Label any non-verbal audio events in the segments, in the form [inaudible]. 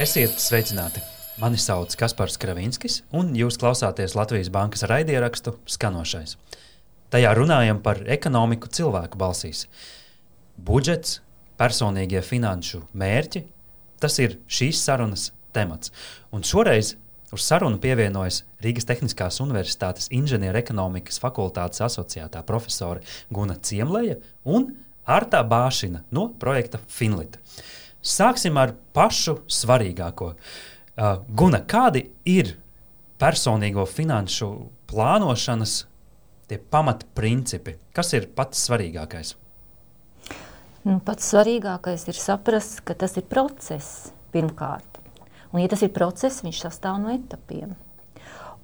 Esiet sveicināti! Mani sauc Kaspars Kravinskis, un jūs klausāties Latvijas Bankas raidierakstu Skanošais. Tajā runājam par ekonomiku cilvēku balsīs. Budžets, personīgie finanšu mērķi - tas ir šīs sarunas temats. Un šoreiz uz sarunu pievienojas Rīgas Tehniskās Universitātes inženierekonomikas fakultātes asociētā profesore Guna Ciemleja un Arta Bāšina no projekta Finlita. Sāksim ar pašu svarīgāko. Uh, Guna, kādi ir personīgo finanšu plānošanas pamatprincipi? Kas ir pats svarīgākais? Nu, pats svarīgākais ir saprast, ka tas ir process pirmkārt. Un, ja tas ir process, viņš sastāv no etapiem.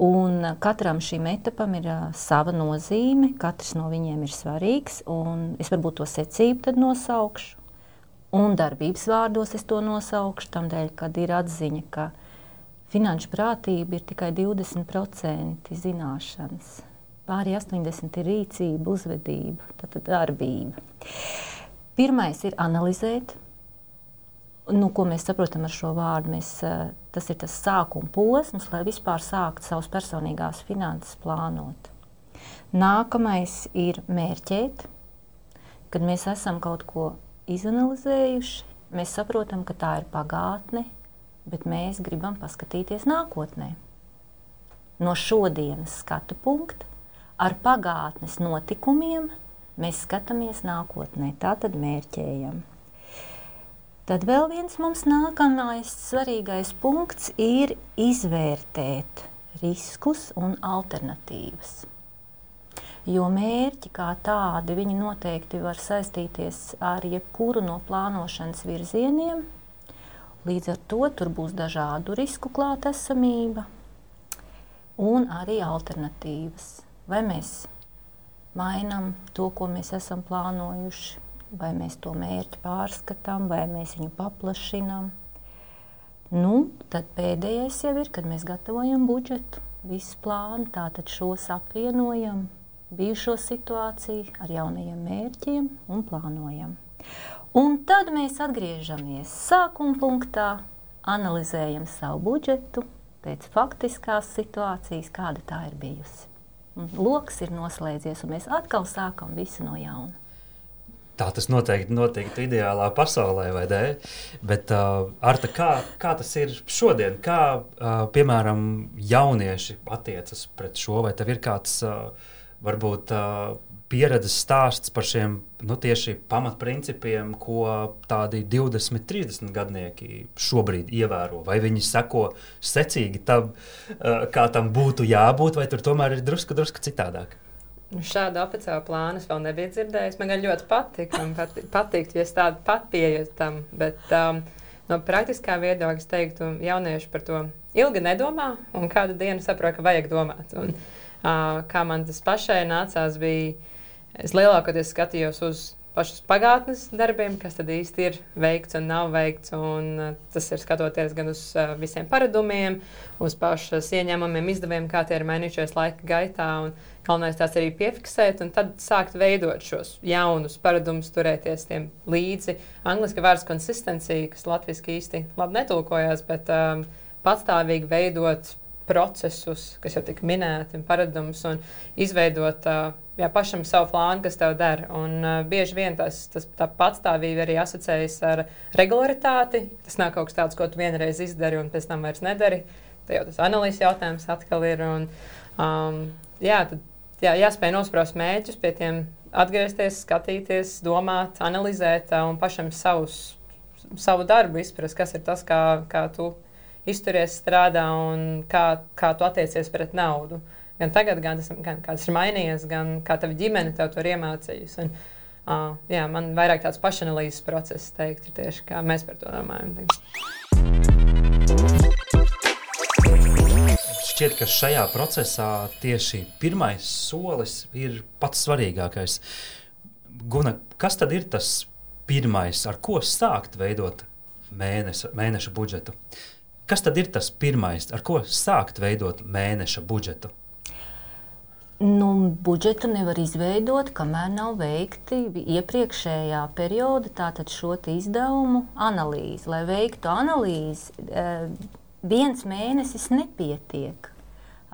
Un katram šim etapam ir uh, sava nozīme, katrs no viņiem ir svarīgs. Es varbūt to secību nosaukšu. Un darbības vārdos es to nosaukšu, tādēļ, kad ir atziņa, ka finanšu prātība ir tikai 20% zināšanas. Pārējie 80% ir rīcība, uzvedība, tātad darbība. Pirmais ir analizēt, nu, ko mēs saprotam ar šo vārdu. Mēs, eh, tas ir tas sākuma posms, lai vispār sāktu savas personīgās finanses plānot. Nākamais ir mērķēt, kad mēs esam kaut ko izanalizējuši, mēs saprotam, ka tā ir pagātne, bet mēs gribam paskatīties nākotnē. No šodienas skatu punkta ar pagātnes notikumiem mēs skatāmies nākotnē, tā tad mērķējam. Tad vēl viens mums nākamais svarīgais punkts ir izvērtēt riskus un alternatīvas. Jo mērķi kā tādi noteikti var saistīties ar jebkuru no plānošanas virzieniem. Līdz ar to tur būs dažādu risku klātesamība un arī alternatīvas. Vai mēs mainām to, ko mēs esam plānojuši, vai mēs to mērķi pārskatām, vai mēs viņu paplašinām. Nu, tad pēdējais jau ir, kad mēs gatavojam budžetu, visu plānu, tātad šos apvienojam bijušo situāciju ar jaunajiem mērķiem un plānojam. Un tad mēs atgriežamies sākuma punktā, analizējam savu budžetu pēc faktiskās situācijas, kāda tā ir bijusi. Loks ir noslēdzies, un mēs atkal sākam visu no jauna. Tā tas noteikti notiktu ideālā pasaulē, vai ne? Bet, uh, Arta, kā, kā tas ir šodien? Kā, uh, piemēram, jaunieši attiecas pret šo, vai tev ir kāds uh, varbūt uh, pieredzes stāsts par šiem nu, tieši pamatprincipiem, ko tādi 20, 30 gadnieki šobrīd ievēro. Vai viņi seko secīgi tam, uh, kā tam būtu jābūt, vai tur tomēr ir drusku, drusku citādāk? Nu, šādu oficiālu plānu es vēl nebiju dzirdējis. Man ļoti patīk, patīk, patīk ja es tādu pat pieeju tam. Bet um, no praktiskā viedokļa es teiktu, jaunieši par to ilgi nedomā un kādu dienu saprot, ka vajag domāt. Un, kā man tas pašai nācās, bija, es lielākoties skatījos uz pašus pagātnes darbiem, kas tad īsti ir veikts un nav veikts. Un tas ir skatoties gan uz visiem paradumiem, uz pašas ieņēmumiem, izdevumiem, kā tie ir mainījušies laika gaitā. Galvenais tās arī piefiksēt, un tad sākt veidot šos jaunus paradumus, turēties tiem līdzi. Angliski vārds konsistencija, kas latviešu īsti labi netulkojās, bet um, patstāvīgi veidot procesus, kas jau tika minēti, un paradumus, un izveidot jā, pašam savu plānu, kas tev der. Un, uh, bieži vien tas, tas tā patstāvība arī asociējas ar regularitāti. Tas nav kaut kas tāds, ko tu vienreiz izdari un pēc tam vairs nedari. Tā jau tas analīzes jautājums atkal ir. Un, um, jā, tad, jā, jāspēj nospraust mērķus, pie tiem atgriezties, skatīties, domāt, analizēt uh, un pašam savus, savu darbu izprast, kas ir tas, kā, kā tu izturies, strādā un kā, kā tu attiecies pret naudu. Gan tagad, gan, tas, gan kā tas ir mainījies, gan kā tava ģimene tev to ir iemācījusi. Un, uh, jā, man vairāk tāds pašanalīzes process, teikt, ir tieši kā mēs par to domājam. Šķiet, ka šajā procesā tieši pirmais solis ir pats svarīgākais. Guna, kas tad ir tas pirmais, ar ko sākt veidot mēnesa, mēneša budžetu? Uh, Kas tad ir tas pirmais, ar ko sākt veidot mēneša budžetu? Nu, budžetu nevar izveidot, kamēr nav veikti iepriekšējā perioda tātad šo izdevumu analīzi. Lai veiktu analīzi, eh, viens mēnesis nepietiek.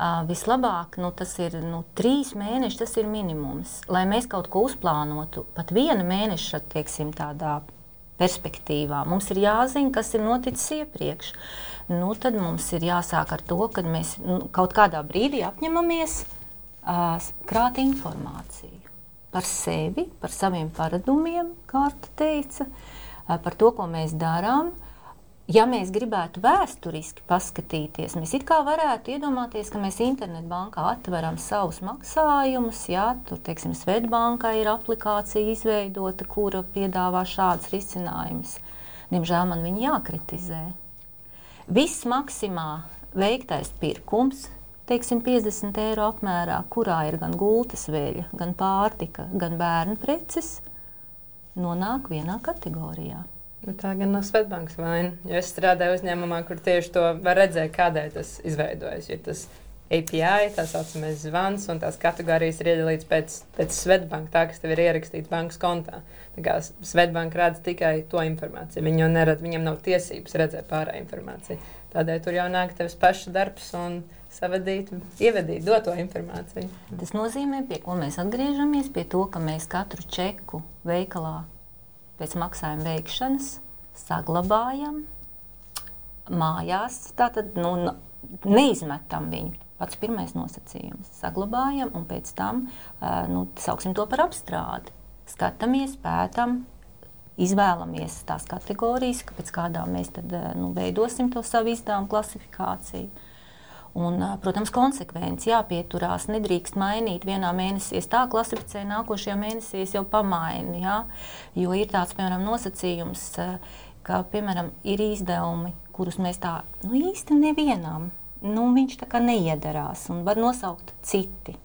Vislabāk nu, tas ir nu, trīs mēneši, tas ir minimums. Lai mēs kaut ko uzplānotu, pat viena mēneša teiksim, tādā perspektīvā, mums ir jāzina, kas ir noticis iepriekš. Nu, tad mums ir jāsāk ar to, ka mēs nu, kaut kādā brīdī apņemamies uh, krāt informāciju par sevi, par saviem paradumiem, kā Arta teica, uh, par to, ko mēs darām. Ja mēs gribētu vēsturiski paskatīties, mēs it kā varētu iedomāties, ka mēs internetbankā atveram savus maksājumus. Jā, tur, teiksim, Svetbankā ir aplikācija izveidota, kura piedāvā šādus risinājumus. Diemžēl man viņi jākritizē. Viss maksimā veiktais pirkums, teiksim, 50 eiro apmērā, kurā ir gan gultas veļa, gan pārtika, gan bērnu preces, nonāk vienā kategorijā. Bet tā gan nav Svetbankas vaina. Es strādāju uzņēmumā, kur tieši to var redzēt, kādēļ tas izveidojas. Ir tas API, tā saucamais zvans, un tās kategorijas ir iedalītas pēc, pēc Svetbanka, tā, kas tev ir ierakstīts bankas kontā. Tā kā Svetbanka redz tikai to informāciju. Viņi jau neredz, viņiem nav tiesības redzēt pārējā informāciju. Tādēļ tur jau nāk tevs paša darbs un savadīt, ievedīt, dot to informāciju. Tas nozīmē, pie ko mēs atgriežamies, pie to, ka mēs katru čeku veikalā pēc maksājuma veikšanas saglabājam mājās. Tātad nu, neizmetam viņu. Pats pirmais nosacījums - saglabājam, un pēc tam nu, sauksim to par apstrādi. Skatāmies, pētām, izvēlamies tās kategorijas, pēc kādām mēs tad, nu, veidosim to savu izdevumu klasifikāciju. Un, protams, konsekvenci jāpieturās. Nedrīkst mainīt vienā mēnesī, tā klasificē, nākošajā mēnesī jau pamaini. Ja? Jo ir tāds, piemēram, nosacījums, ka, piemēram, ir izdevumi, kurus mēs tā nu, īsti nevienam, nu, viņš tā kā neiedarās un var nosaukt citi.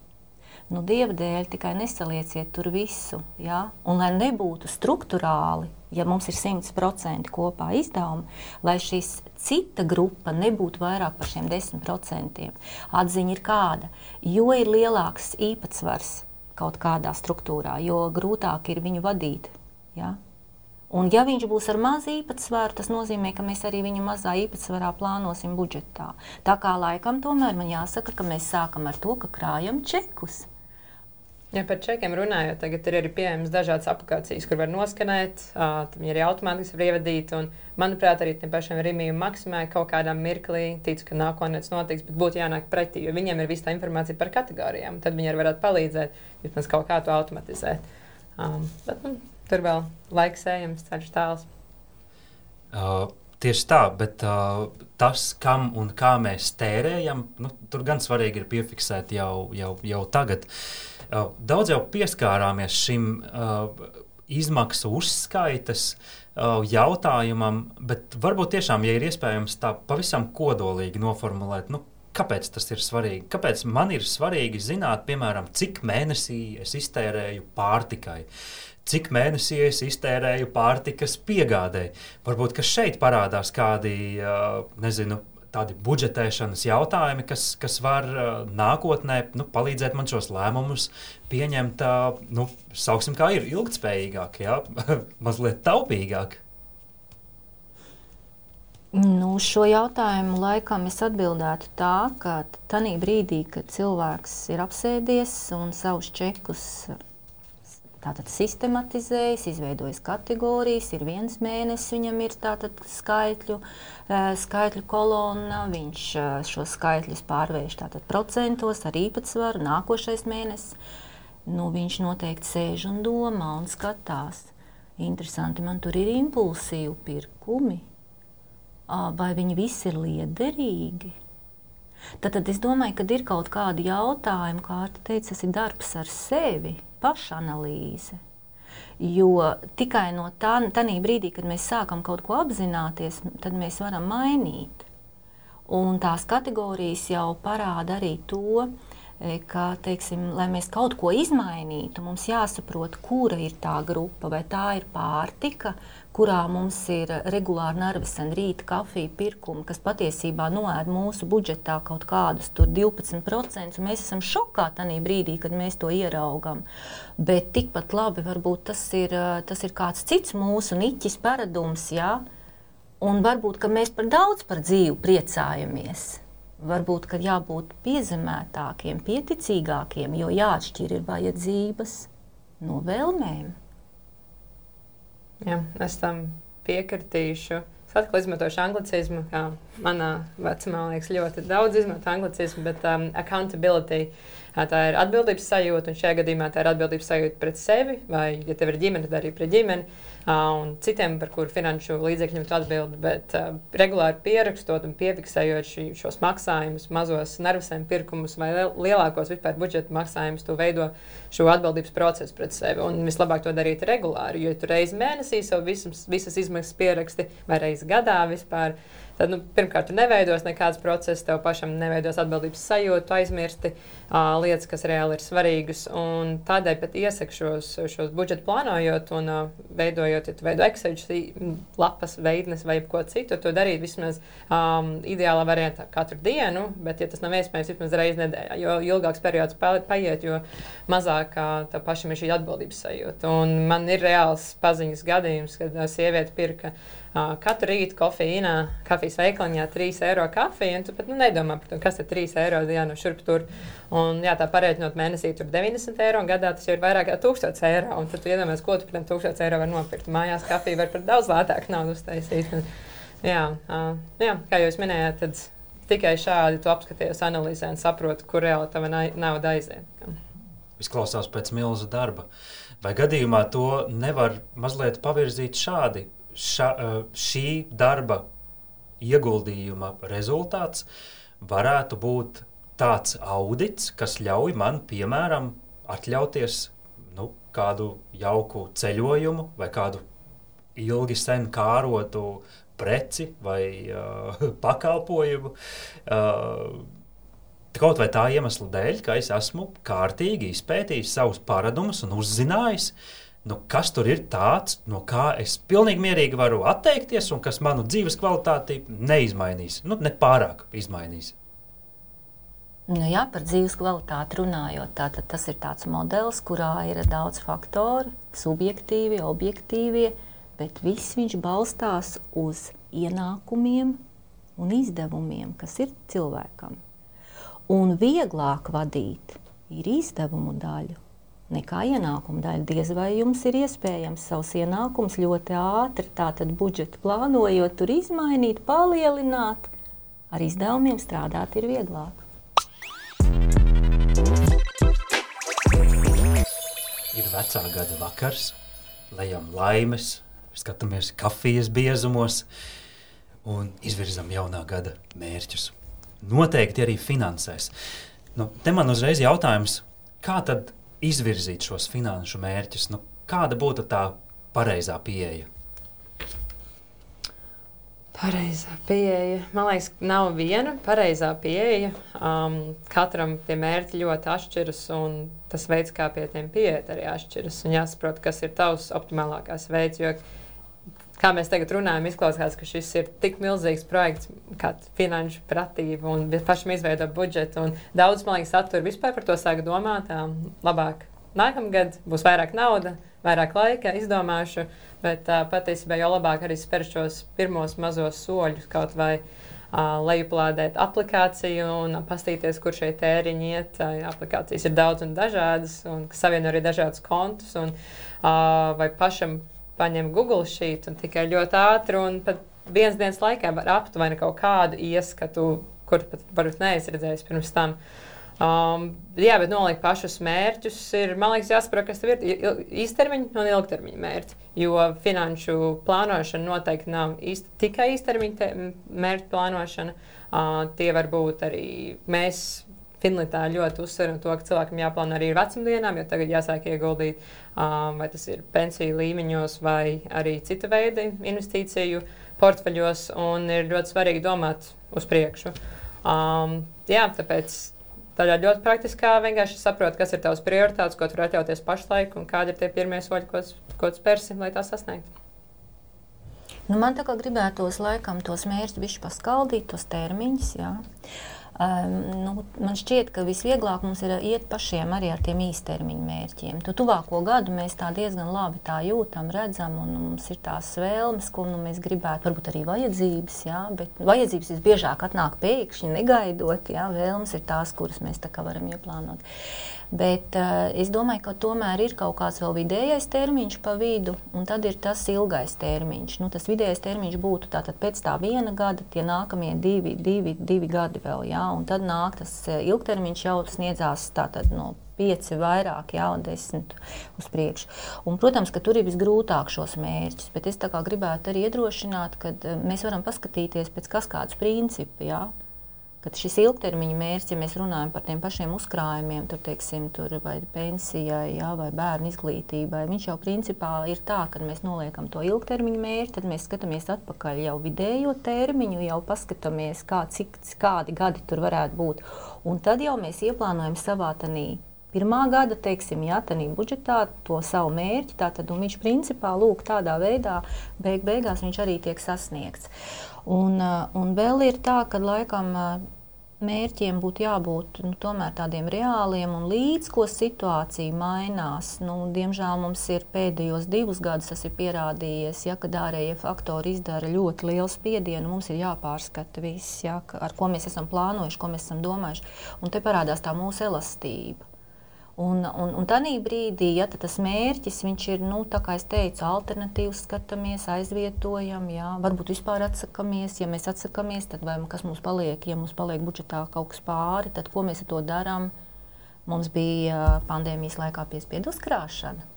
Nu, Dieva dēļ tikai nesalieciet tur visu. Ja? Un lai nebūtu struktūrāli, ja mums ir 100% kopā izdevumi, lai šīs cita grupa nebūtu vairāk par šiem 10%. Atziņa ir kāda, jo ir lielāks īpatsvars kaut kādā struktūrā, jo grūtāk ir viņu vadīt. Ja? Un, ja viņš būs ar mazu īpatsvaru, tas nozīmē, ka mēs arī viņu mazā īpatsvarā plānosim budžetā. Tā kā laikam tomēr man jāsaka, ka mēs sākam ar to, ka krājam čekus. Ja par čekiem runājot, tagad ir arī pieejamas dažādas aplikācijas, kur var noskanēt, uh, viņi arī automātiski var ievadīt. Un, manuprāt, arī pašiem Rīgam un Maksimai kaut kādā mirklī ticu, ka nākotnē tas notiks, bet būtu jānāk pretī, jo viņiem ir visa tā informācija par kategorijām. Tad viņi arī varētu palīdzēt, vismaz kaut kā to automatizēt. Um, bet, nu, tur vēl laiks ejams, ceļš tāls. Uh. Tieši tā, bet uh, tas, kam un kā mēs tērējam, nu, tur gan svarīgi ir piefiksēt jau, jau, jau tagad. Uh, daudz jau pieskārāmies šim uh, izmaksu uzskaitas uh, jautājumam, bet varbūt tiešām, ja ir iespējams tā pavisam kodolīgi noformulēt, nu, kāpēc tas ir svarīgi? Kāpēc man ir svarīgi zināt, piemēram, cik mēnesī es iztērēju pārtikai? Cik mēnesī es iztērēju pārtikas piegādēji? Varbūt šeit parādās kādi, nezinu, tādi budžetēšanas jautājumi, kas, kas var nākotnē nu, palīdzēt man šos lēmumus pieņemt, nu, sauksim, kā ir ilgspējīgāk, ja? [laughs] mazliet taupīgāk. Nu, šo jautājumu laikam es atbildētu tā, ka tajā brīdī, kad cilvēks ir apsēdies un savus čekus tātad sistematizējis, izveidojis kategorijas, ir viens mēnesis, viņam ir tātad skaitļu, eh, skaitļu kolonna, viņš eh, šo skaitļus pārvērš tātad procentos ar īpatsvaru, nākošais mēnesis, nu, viņš noteikti sēž un domā un skatās. Interesanti, man tur ir impulsīvi pirkumi, vai viņi visi ir liederīgi? Tad, tad es domāju, ka ir kaut kādi jautājumi, kā Arta teica, tas ir darbs ar sevi pašanalīze. Jo tikai no tā, brīdī, kad mēs sākam kaut ko apzināties, tad mēs varam mainīt. Un tās kategorijas jau parāda arī to, ka, teiksim, lai mēs kaut ko izmainītu, mums jāsaprot, kura ir tā grupa, vai tā ir pārtika, kurā mums ir regulāri nervesen rīta kafija pirkumi, kas patiesībā noēd mūsu budžetā kaut kādus 12%. Mēs esam šokā tajā brīdī, kad mēs to ieraugām. Bet tikpat labi varbūt tas ir, tas ir kāds cits mūsu niķis paradums. Jā? Un varbūt mēs par daudz par dzīvi priecājamies. Varbūt, ka jābūt piezemētākiem, pieticīgākiem, jo jāatšķir ir vajadzības no vēlmēm. Jā, es tam piekritīšu. Es atkal izmantošu anglicismu, kā manā vecumā, liekas, ļoti daudz izmanto anglicismu, bet um, accountability. Tā ir atbildības sajūta, un šajā gadījumā tā ir atbildības sajūta pret sevi, vai, ja tev ir ģimene, tad arī pret ģimeni un citiem, par kuru finanšu līdzekļiem tu atbildi. Bet uh, regulāri pierakstot un piefiksējot šī, šos maksājumus, mazos nervusēm pirkumus vai lielākos vispār budžeta maksājumus, tu veido šo atbildības procesu pret sevi. Un vislabāk to darīt regulāri, jo tu reizi mēnesī savu visas, visas izmaksas pieraksti vai reizi gadā vispār tad nu, pirmkārt, neveidos nekādas procesas, tev pašam neveidos atbildības sajūtu, aizmirsti uh, lietas, kas reāli ir svarīgas. Tādēļ pat iesaku šos, šos budžetu plānojot un uh, veidojot, ja tu veido Excel lapas, veidnes vai ko citu, to darīt vismaz um, ideālā variantā katru dienu, bet, ja tas nav iespējams, vismaz reizes nedēļā, jo ilgāks periods paiet, jo mazāk uh, tev pašam ir šī atbildības sajūta. Un man ir reāls paziņas gadījums, kad uh, sieviete pirka katru rītu kofīnā, kafijas veikaliņā 3 eiro kafija, un tu pat nu, nedomā par to, kas ir 3 eiro jā, no šurp tur. Un, jā, tā pareiķinot mēnesī tur 90 eiro, un gadā tas jau ir vairāk kā 1000 eiro. Un tad tu iedomājies, ko tu par 1000 eiro var nopirkt. Mājās kafiju var par daudz lētāku naudu uztaisīt. Un, jā, uh, jā, kā jūs minējāt, tad tikai šādi tu apskaties, analizē un saproti, kur reāli tava nauda aiziet. Izklausās pēc milzu darba. Vai gadījumā to nevar mazliet pavirzīt šādi? ša, šī darba ieguldījuma rezultāts varētu būt tāds audits, kas ļauj man, piemēram, atļauties nu, kādu jauku ceļojumu vai kādu ilgi sen kārotu preci vai uh, [laughs] pakalpojumu. Uh, kaut vai tā iemesla dēļ, ka es esmu kārtīgi izpētījis savus paradumus un uzzinājis, uh, nu, kas tur ir tāds, no kā es pilnīgi mierīgi varu atteikties, un kas manu dzīves kvalitāti neizmainīs, nu, ne pārāk izmainīs. Nu, jā, par dzīves kvalitāti runājot, tātad tas ir tāds modelis, kurā ir daudz faktoru, subjektīvi, objektīvi, bet viss viņš balstās uz ienākumiem un izdevumiem, kas ir cilvēkam. Un vieglāk vadīt ir izdevumu daļu nekā ienākuma daļa. Diez vai jums ir iespējams savus ienākumus ļoti ātri, tātad budžetu plānojot, tur izmainīt, palielināt. Ar izdevumiem strādāt ir vieglāk. Ir vecā gada vakars, lejam laimes, skatāmies kafijas biezumos un izvirzam jaunā gada mērķus. Noteikti arī finansēs. Nu, te man uzreiz jautājums, kā tad izvirzīt šos finanšu mērķus? Nu, kāda būtu tā pareizā pieeja? Pareizā pieeja. Man liekas, nav viena pareizā pieeja. Um, katram tie mērķi ļoti atšķiras, un tas veids, kā pie tiem pieiet, arī atšķiras. Un jāsaprot, kas ir tavs optimālākais veids. Jo, kā mēs tagad runājam, izklausās, ka šis ir tik milzīgs projekts, kā finanšu pratība un pašam izveidot budžetu. Daudz, man liekas, attur vispār par to sāk domāt. Labāk nākamgad būs vairāk naudas vairāk laika izdomāšu, bet patiesībā jau labāk arī spērt šos pirmos mazos soļus, kaut vai uh, lejuplādēt aplikāciju un paskatīties, kur šie tēriņi iet. Uh, aplikācijas ir daudz un dažādas, un savieno arī dažādus kontus, un, uh, vai pašam paņem Google šīt un tikai ļoti ātri un pat vienas dienas laikā var aptuveni kaut kādu ieskatu, kur pat varbūt neesmu redzējis pirms tam. Um, jā, bet nolikt pašus mērķus ir, man liekas, jāsaprot, kas ir īstermiņa un ilgtermiņa mērķi. Jo finanšu plānošana noteikti nav īsti, tikai īstermiņa mērķa plānošana. Uh, tie var būt arī mēs. Finlitā ļoti uzsveram to, ka cilvēkam jāplāno arī ar vecumdienām, jo tagad jāsāk ieguldīt, um, vai tas ir pensiju līmeņos, vai arī cita veida investīciju portfeļos. Ir ļoti svarīgi domāt uz priekšu. Um, jā, tāpēc tādā ļoti praktiskā vienkārši saprot, kas ir tavs prioritātes, ko tu vari atļauties pašlaik un kādi ir tie pirmie soļi, ko, ko tu spērsi, lai tā sasniegtu. Nu, man tā kā gribētos laikam tos mērķus bišķi paskaldīt, tos termiņus. Jā. Um, nu, man šķiet, ka visvieglāk mums ir iet pašiem arī ar tiem īstermiņa mērķiem. Tu tuvāko gadu mēs tā diezgan labi tā jūtam, redzam, un mums ir tās vēlmes, ko nu, mēs gribētu, varbūt arī vajadzības. Jā, bet vajadzības visbiežāk atnāk pēkšņi, negaidot. Jā, vēlmes ir tās, kuras mēs varam ieplānot. Bet uh, es domāju, ka tomēr ir kaut kāds vēl vidējais termiņš pa vidu, un tad ir tas ilgais termiņš. Nu, tas vidējais termiņš būtu tātad pēc tā viena gada, tie nākamie divi, divi, divi gadi vēl, jā, un tad nāk tas eh, ilgtermiņš jau sniedzās tātad no pieci vairāk, jā, un desmit uz priekšu. Un, protams, ka tur ir visgrūtāk šos mērķus, bet es gribētu arī iedrošināt, ka eh, mēs varam paskatīties pēc kas kādas principi, jā, ka šis ilgtermiņa mērķis, ja mēs runājam par tiem pašiem uzkrājumiem, tur, teiksim, tur vai pensijai, jā, vai bērnu izglītībai, viņš jau principā ir tā, ka mēs noliekam to ilgtermiņa mērķi, tad mēs skatāmies atpakaļ jau vidējo termiņu, jau paskatāmies, kā, cik, kādi gadi tur varētu būt. Un tad jau mēs ieplānojam savā tanī pirmā gada, teiksim, jā, tādā budžetā to savu mērķi. Tātad viņš principā lūk, tādā veidā beig beigās viņš arī tiek sasniegts. Un, un vēl ir tā, ka laikam mērķiem būtu jābūt nu, tādiem reāliem un līdz ko situācija mainās. Nu, diemžēl mums ir pēdējos divus gadus tas ir pierādījies, ja, kad ārējie faktori izdara ļoti lielu spiedienu. Mums ir jāpārskata viss, ja, ar ko mēs esam plānojuši, ko mēs esam domājuši. Un te parādās tā mūsu elastība. Un, un, un tādā brīdī, ja tas mērķis ir, nu, kā jau teicu, alternatīvs, skatāmies, aizvietojam, jā, varbūt vispār atsakāmies. Ja mēs atsakāmies, tad vai, kas mums paliek, ja mums paliek budžetā kaut kas pāri, tad ko mēs ar to darām? Mums bija pandēmijas laikā piespiedu uzkrāšana.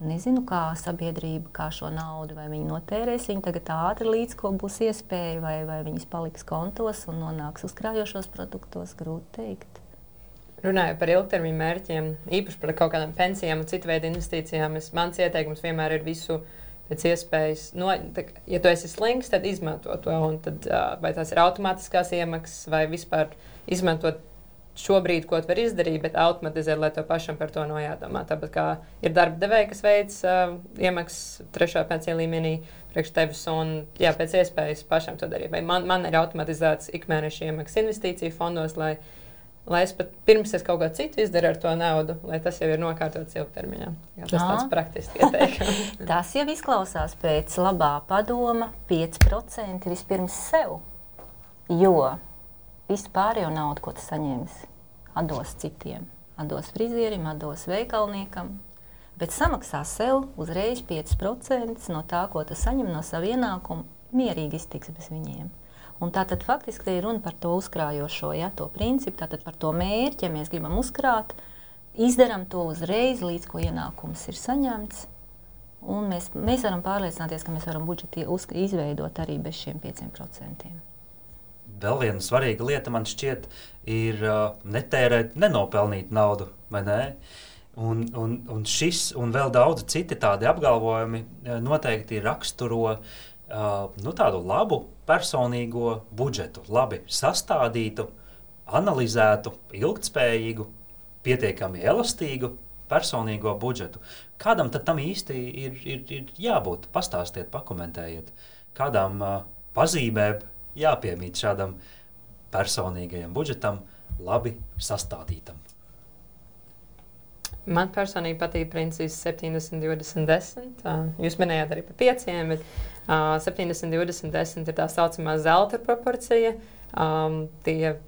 Nezinu, kā sabiedrība kā šo naudu, vai viņi notērēs viņu tagad ātri, līdz ko būs iespēja, vai, vai viņas paliks kontos un nonāks uzkrājošos produktos, grūti pateikt. Runājot par ilgtermiņa mērķiem, īpaši par kaut kādām pensijām un citu veidu investīcijām, es, mans ieteikums vienmēr ir visu pēc iespējas. No, tā, ja tu esi slings, tad izmanto to. Tad, vai tās ir automātiskās iemaksas vai vispār izmantot šobrīd, ko tu vari izdarīt, bet automatizēt, lai to pašam par to nav jādomā. Tāpat kā ir darba devēja, kas veids uh, iemaksas trešā pensiju līmenī priekš tevis, un jā, pēc iespējas pašam to darīt. Vai man, man ir automatizēts ikmēneša iemaksas investīciju fondos, lai lai es pat pirms es kaut ko citu izdaru ar to naudu, lai tas jau ir nokārtots ilgtermiņā. Jā, tas ir tāds praktisks ieteikums. [laughs] [laughs] tas jau izklausās pēc labā padoma 5% vispirms sev. Jo visu pārējo naudu, ko tu saņemsi, atdos citiem. Atdos frizierim, atdos veikalniekam, bet samaksā sev uzreiz 5% no tā, ko tu saņem no sava ienākuma, mierīgi iztiks bez viņiem. Un tātad faktiski ir runa par to uzkrājošo, ja, to principu, tātad par to mērķi, ja mēs gribam uzkrāt, izdarām to uzreiz, līdz ko ienākums ir saņemts. Un mēs, mēs varam pārliecināties, ka mēs varam budžetu izveidot arī bez šiem 5%. Vēl viena svarīga lieta man šķiet, ir uh, netērēt nenopelnīt naudu, ne? Un, un, un šis un vēl daudzi citi tādi apgalvojumi noteikti raksturo nu, tādu labu personīgo budžetu, labi sastādītu, analizētu, ilgspējīgu, pietiekami elastīgu personīgo budžetu. Kādam tam īsti ir, ir, ir jābūt? Pastāstiet, pakomentējiet, kādām uh, pazīmēm jāpiemīt šādam personīgajam budžetam, labi sastādītam. Man personīgi patīk princips 70, 20, 10. Jūs minējāt arī par pieciem, bet uh, 70, 20, 10 ir tā saucamā zelta proporcija. Um, tie,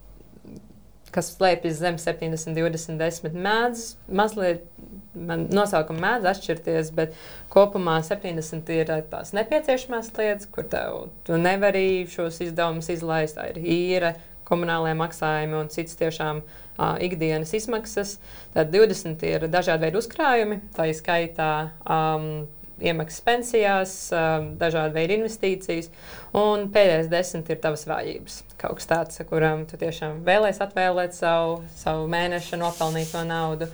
kas slēpjas zem 70, 20, 10, mēdz mazliet. Nosaukuma mēdz atšķirties, bet kopumā 70 ir tās nepieciešamās lietas, kur tev, tu nevari šos izdevumus izlaist. Tā ir īra, komunālajie maksājumi un citas tiešām uh, ikdienas izmaksas. Tad 20 ir dažādi veidi uzkrājumi, tā ir skaitā. Um, Iemaksas pensijās, um, dažādi veidi investīcijas, un pēdējais desmit ir tavas vājības. Kaut kas tāds, kuram tu tiešām vēlēsies atvēlēt savu, savu mēneša nopelnīto naudu.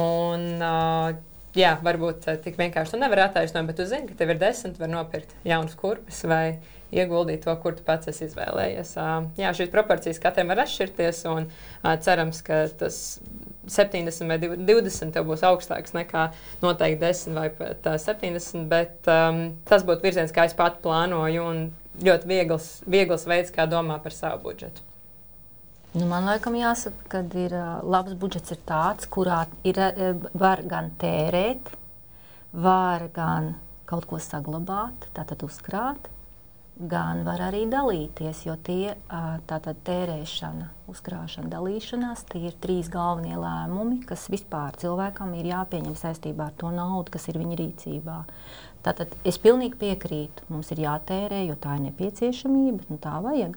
Un, uh, jā, varbūt tik vienkārši tu nevari attaisnot, bet tu zini, ka tev ir desmit, var nopirkt jaunas kurpes vai ieguldīt to, kur tu pats esi izvēlējies. Jā, šīs proporcijas katram var atšķirties, un cerams, ka tas 70 vai 20 tev būs augstāks nekā noteikti 10 vai pat uh, 70, bet um, tas būtu virziens, kā es pati plānoju, un ļoti viegls, viegls veids, kā domā par savu budžetu. Nu, man liekas, jāsaka, ka ir, labs budžets ir tāds, kurā ir, var gan tērēt, var gan kaut ko saglabāt, tātad uzkrāt, gan var arī dalīties, jo tie tātad tērēšana, uzkrāšana, dalīšanās, tie ir trīs galvenie lēmumi, kas vispār cilvēkam ir jāpieņem saistībā ar to naudu, kas ir viņa rīcībā. Tātad es pilnīgi piekrītu. Mums ir jātērē, jo tā ir nepieciešamība, nu tā vajag.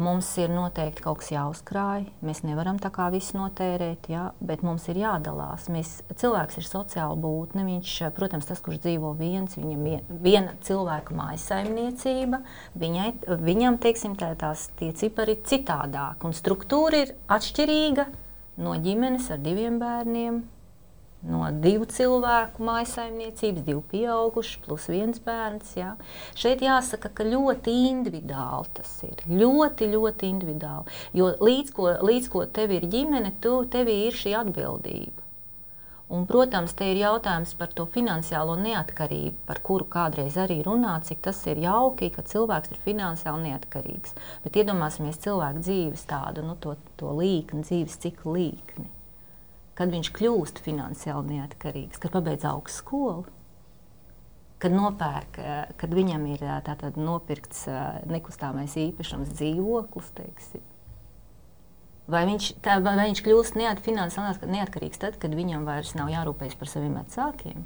Mums ir noteikti kaut kas jāuzkrāj. Mēs nevaram tā kā visu notērēt, jā, bet mums ir jādalās. Mēs, cilvēks ir sociāla būtne. Viņš, protams, tas, kurš dzīvo viens, viņam ir viena cilvēka maisaimniecība, viņai, viņam teiksim, tā, tās cipari ir citādāk un struktūra ir atšķirīga no ģimenes ar diviem bērniem no divu cilvēku maisaimniecības, divi pieauguši, plus viens bērns. Jā. Šeit jāsaka, ka ļoti individuāli tas ir. Ļoti, ļoti individuāli. Jo līdz ko, līdz ko tev ir ģimene, tu, tev ir šī atbildība. Un, protams, te ir jautājums par to finansiālo neatkarību, par kuru kādreiz arī runā, cik tas ir jauki, ka cilvēks ir finansiāli neatkarīgs. Bet iedomāsimies cilvēku dzīves tādu, nu, to, to līkni, dzīves ciklu līkni kad viņš kļūst finansiāli neatkarīgs, kad pabeidz augstskolu, kad nopērk, kad viņam ir tātad nopirkts eh, nekustamais īpašums dzīvoklis, teiksim. Vai viņš, tā, vai viņš kļūst neat, finansiāli neatkarīgs tad, kad viņam vairs nav jārūpējas par saviem vecākiem?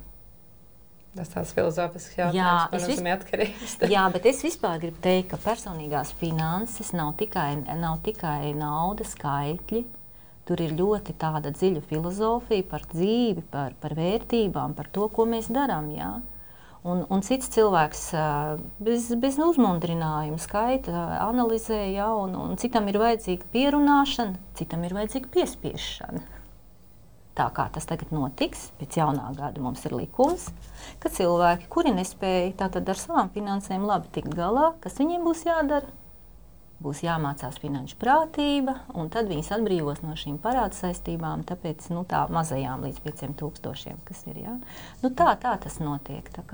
Tas tāds filozofisks jautājums, jā, es esmu atkarīgs. [laughs] jā, bet es vispār gribu teikt, ka personīgās finanses nav tikai, nav tikai nauda, skaitļi, Tur ir ļoti tāda dziļa filozofija par dzīvi, par, par vērtībām, par to, ko mēs darām. Ja? Un, un cits cilvēks bez, bez uzmundrinājuma skaita, analizē, ja, un, un citam ir vajadzīga pierunāšana, citam ir vajadzīga piespiešana. Tā kā tas tagad notiks, pēc jaunā gada mums ir likums, ka cilvēki, kuri nespēja ar savām finansēm labi tikt galā, kas viņiem būs jādara? Būs jāmācās finanšu prātība, un tad viņas atbrīvos no šīm parādu saistībām, tāpēc nu, tā mazajām līdz 5000, kas ir. Ja? Nu, tā, tā tas notiek. Tā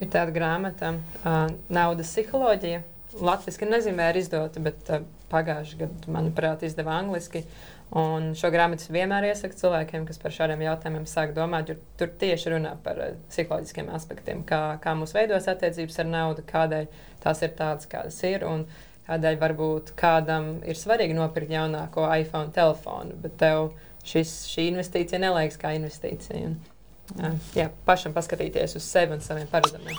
ir tāda grāmata, uh, Naudas psiholoģija. Latvijas nezinu, vai ir izdota, bet uh, pagājušajā gadā, manuprāt, izdeva angliski. Un šo grāmatu vienmēr iesaku cilvēkiem, kas par šādiem jautājumiem sāk domāt, jo tur tieši runā par uh, psiholoģiskiem aspektiem, kā, kā mūsu veidos attiecības ar naudu, kādēļ tās ir tādas, kādas ir. Un, uh, Kādēļ varbūt kādam ir svarīgi nopirkt jaunāko iPhone telefonu, bet tev šis, šī investīcija neliekas kā investīcija. Un, jā, pašam paskatīties uz sevi un saviem paradumiem.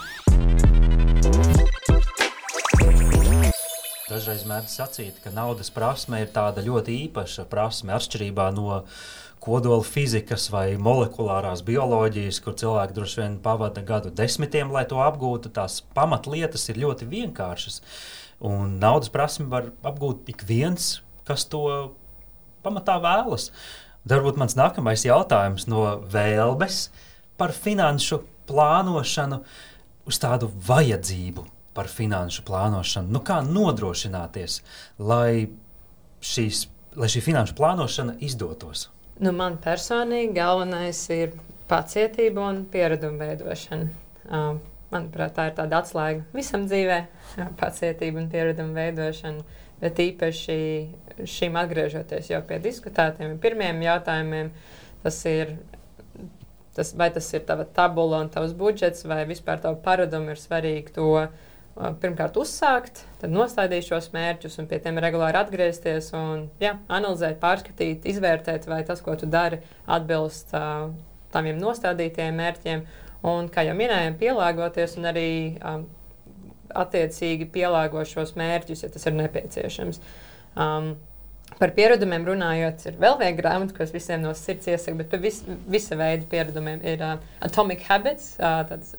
Dažreiz mēdz sacīt, ka naudas prasme ir tāda ļoti īpaša prasme, atšķirībā no kodola fizikas vai molekulārās bioloģijas, kur cilvēki droši vien pavada gadu desmitiem, lai to apgūtu. Tās pamatlietas ir ļoti vienkāršas. Un naudas prasmi var apgūt ik viens, kas to pamatā vēlas. Varbūt mans nākamais jautājums no vēlmes par finanšu plānošanu uz tādu vajadzību par finanšu plānošanu. Nu, kā nodrošināties, lai, šīs, lai šī finanšu plānošana izdotos? Nu, man personīgi galvenais ir pacietība un piereduma veidošana. Uh, manuprāt, tā ir tāda atslēga visam dzīvē, pacietība un piereduma veidošana. Bet īpaši šim atgriežoties jau pie diskutētiem pirmiem jautājumiem, tas ir. Tas, vai tas ir tava tabula un tavs budžets, vai vispār tavu paradumu ir svarīgi to uh, pirmkārt uzsākt, tad nostādīt šos mērķus un pie tiem regulāri atgriezties un jā, analizēt, pārskatīt, izvērtēt, vai tas, ko tu dari, atbilst uh, taviem nostādītajiem mērķiem. Un, kā jau minējām, pielāgoties un arī um, attiecīgi pielāgot šos mērķus, ja tas ir nepieciešams. Um, Par pieredumiem runājot, ir vēl viena grāmata, ko es visiem no sirds iesaku, bet par vis, visa veida pieredumiem ir uh, Atomic Habits, uh, tāds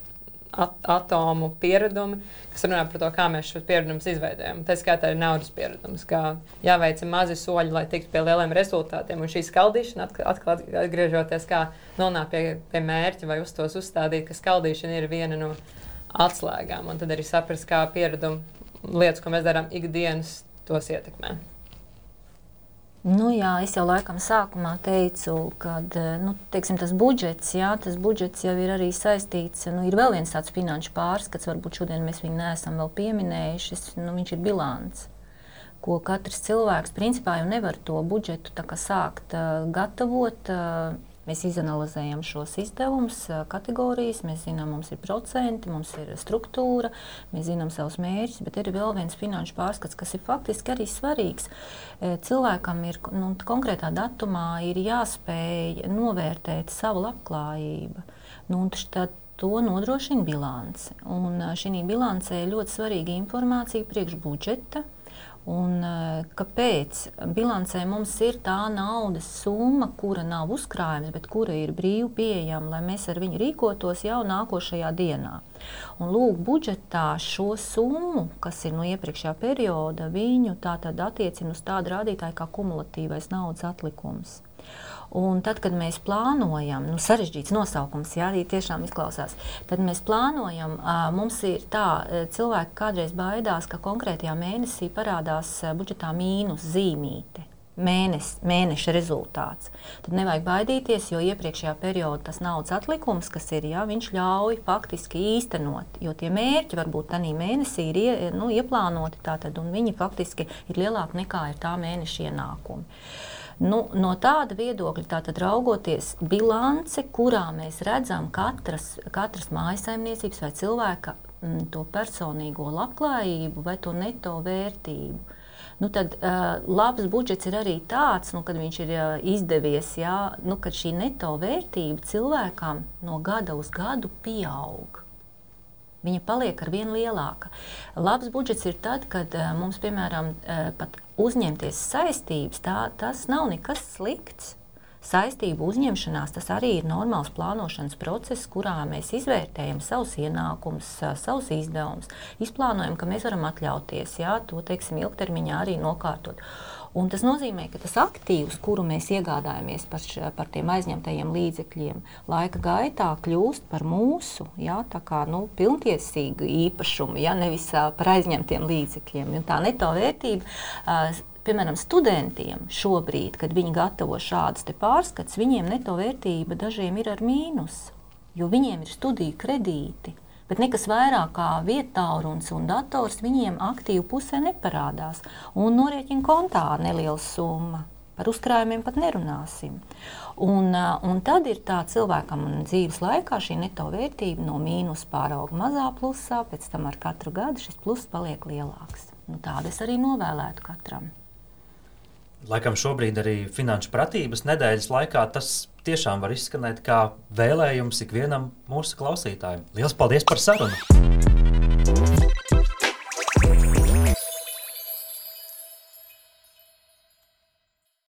at atomu pieredumi, kas runā par to, kā mēs šos pieredumus izveidojam. Tā skaitā ir naudas pieredums, kā jāveic mazi soļi, lai tiktu pie lieliem rezultātiem. Un šī skaldīšana, atkal atgriežoties, kā nonākt pie, pie mērķa vai uz tos uzstādīt, ka skaldīšana ir viena no atslēgām. Un tad arī saprast, kā pieredumu lietas, ko mēs darām ikdienas, tos ietekmē. Nu, jā, es jau laikam sākumā teicu, ka nu, teiksim, tas budžets, jā, tas budžets jau ir arī saistīts. Nu, ir vēl viens tāds finanšu pārskats, varbūt šodien mēs viņu neesam vēl pieminējuši. Nu, viņš ir bilants, ko katrs cilvēks principā jau nevar to budžetu sākt uh, gatavot. Uh, Mēs izanalizējam šos izdevumus, kategorijas, mēs zinām, mums ir procenti, mums ir struktūra, mēs zinām savus mērķus, bet ir vēl viens finanšu pārskats, kas ir faktiski arī svarīgs. Cilvēkam ir nu, konkrētā datumā ir jāspēj novērtēt savu labklājību. Nu, to nodrošina bilance. Un šī bilancē ļoti svarīga informācija priekš budžeta, Un, eh, kāpēc bilancē mums ir tā naudas summa, kura nav uzkrājuma, bet kura ir brīvi pieejama, lai mēs ar viņu rīkotos jau nākošajā dienā? Un, lūk, budžetā šo summu, kas ir no iepriekšējā perioda, viņu attiecina uz tādu rādītāju kā kumulatīvais naudas atlikums. Un tad, kad mēs plānojam, nu, sarežģīts nosaukums, jā, arī tiešām izklausās, tad mēs plānojam, mums ir tā, cilvēki kādreiz baidās, ka konkrētajā mēnesī parādās budžetā mīnus zīmīte mēnes, mēneša rezultāts. Tad nevajag baidīties, jo iepriekšējā periodā tas naudas atlikums, kas ir, jā, viņš ļauj faktiski īstenot, jo tie mērķi varbūt tādā mēnesī ir ie, nu, ieplānoti, tātad, un viņi faktiski ir lielāki nekā ir tā mēneša ienākumi. Nu, no tāda viedokļa, tātad raugoties bilance, kurā mēs redzam katras, katras mājasaimniecības vai cilvēka m, mm, to personīgo labklājību vai to neto vērtību. Nu, tad uh, labs budžets ir arī tāds, nu, kad viņš ir uh, izdevies, jā, nu, kad šī neto vērtība cilvēkam no gada uz gadu pieaug. Viņa paliek ar vien lielāka. Labs budžets ir tad, kad uh, mums, piemēram, uh, pat uzņemties saistības, tā, tas nav nekas slikts. Saistību uzņemšanās tas arī ir normāls plānošanas process, kurā mēs izvērtējam savus ienākumus, savus izdevumus, izplānojam, ka mēs varam atļauties jā, to teiksim, ilgtermiņā arī nokārtot. Un tas nozīmē, ka tas aktīvs, kuru mēs iegādājamies par, š, par tiem aizņemtajiem līdzekļiem, laika gaitā kļūst par mūsu jā, kā, nu, pilntiesīgu īpašumu, jā, nevis par aizņemtiem līdzekļiem. Un tā neto vērtība. Piemēram, studentiem šobrīd, kad viņi gatavo šādas pārskats, viņiem neto vērtība dažiem ir ar mīnusu, jo viņiem ir studiju kredīti bet nekas vairāk kā vietālurunis un dators viņiem aktīvi pusē neparādās. Un norēķina kontā neliela summa. Par uzkrājumiem pat nerunāsim. Un, un tad ir tā cilvēkam dzīves laikā šī neto vērtība no mīnus pārauga mazā plusā, pēc tam ar katru gadu šis pluss paliek lielāks. Nu, Tādu es arī novēlētu katram. Laikam šobrīd arī finanšu pratības nedēļas laikā tas tiešām var izskanēt kā vēlējums ikvienam mūsu klausītājam. Lielas paldies par sarunu!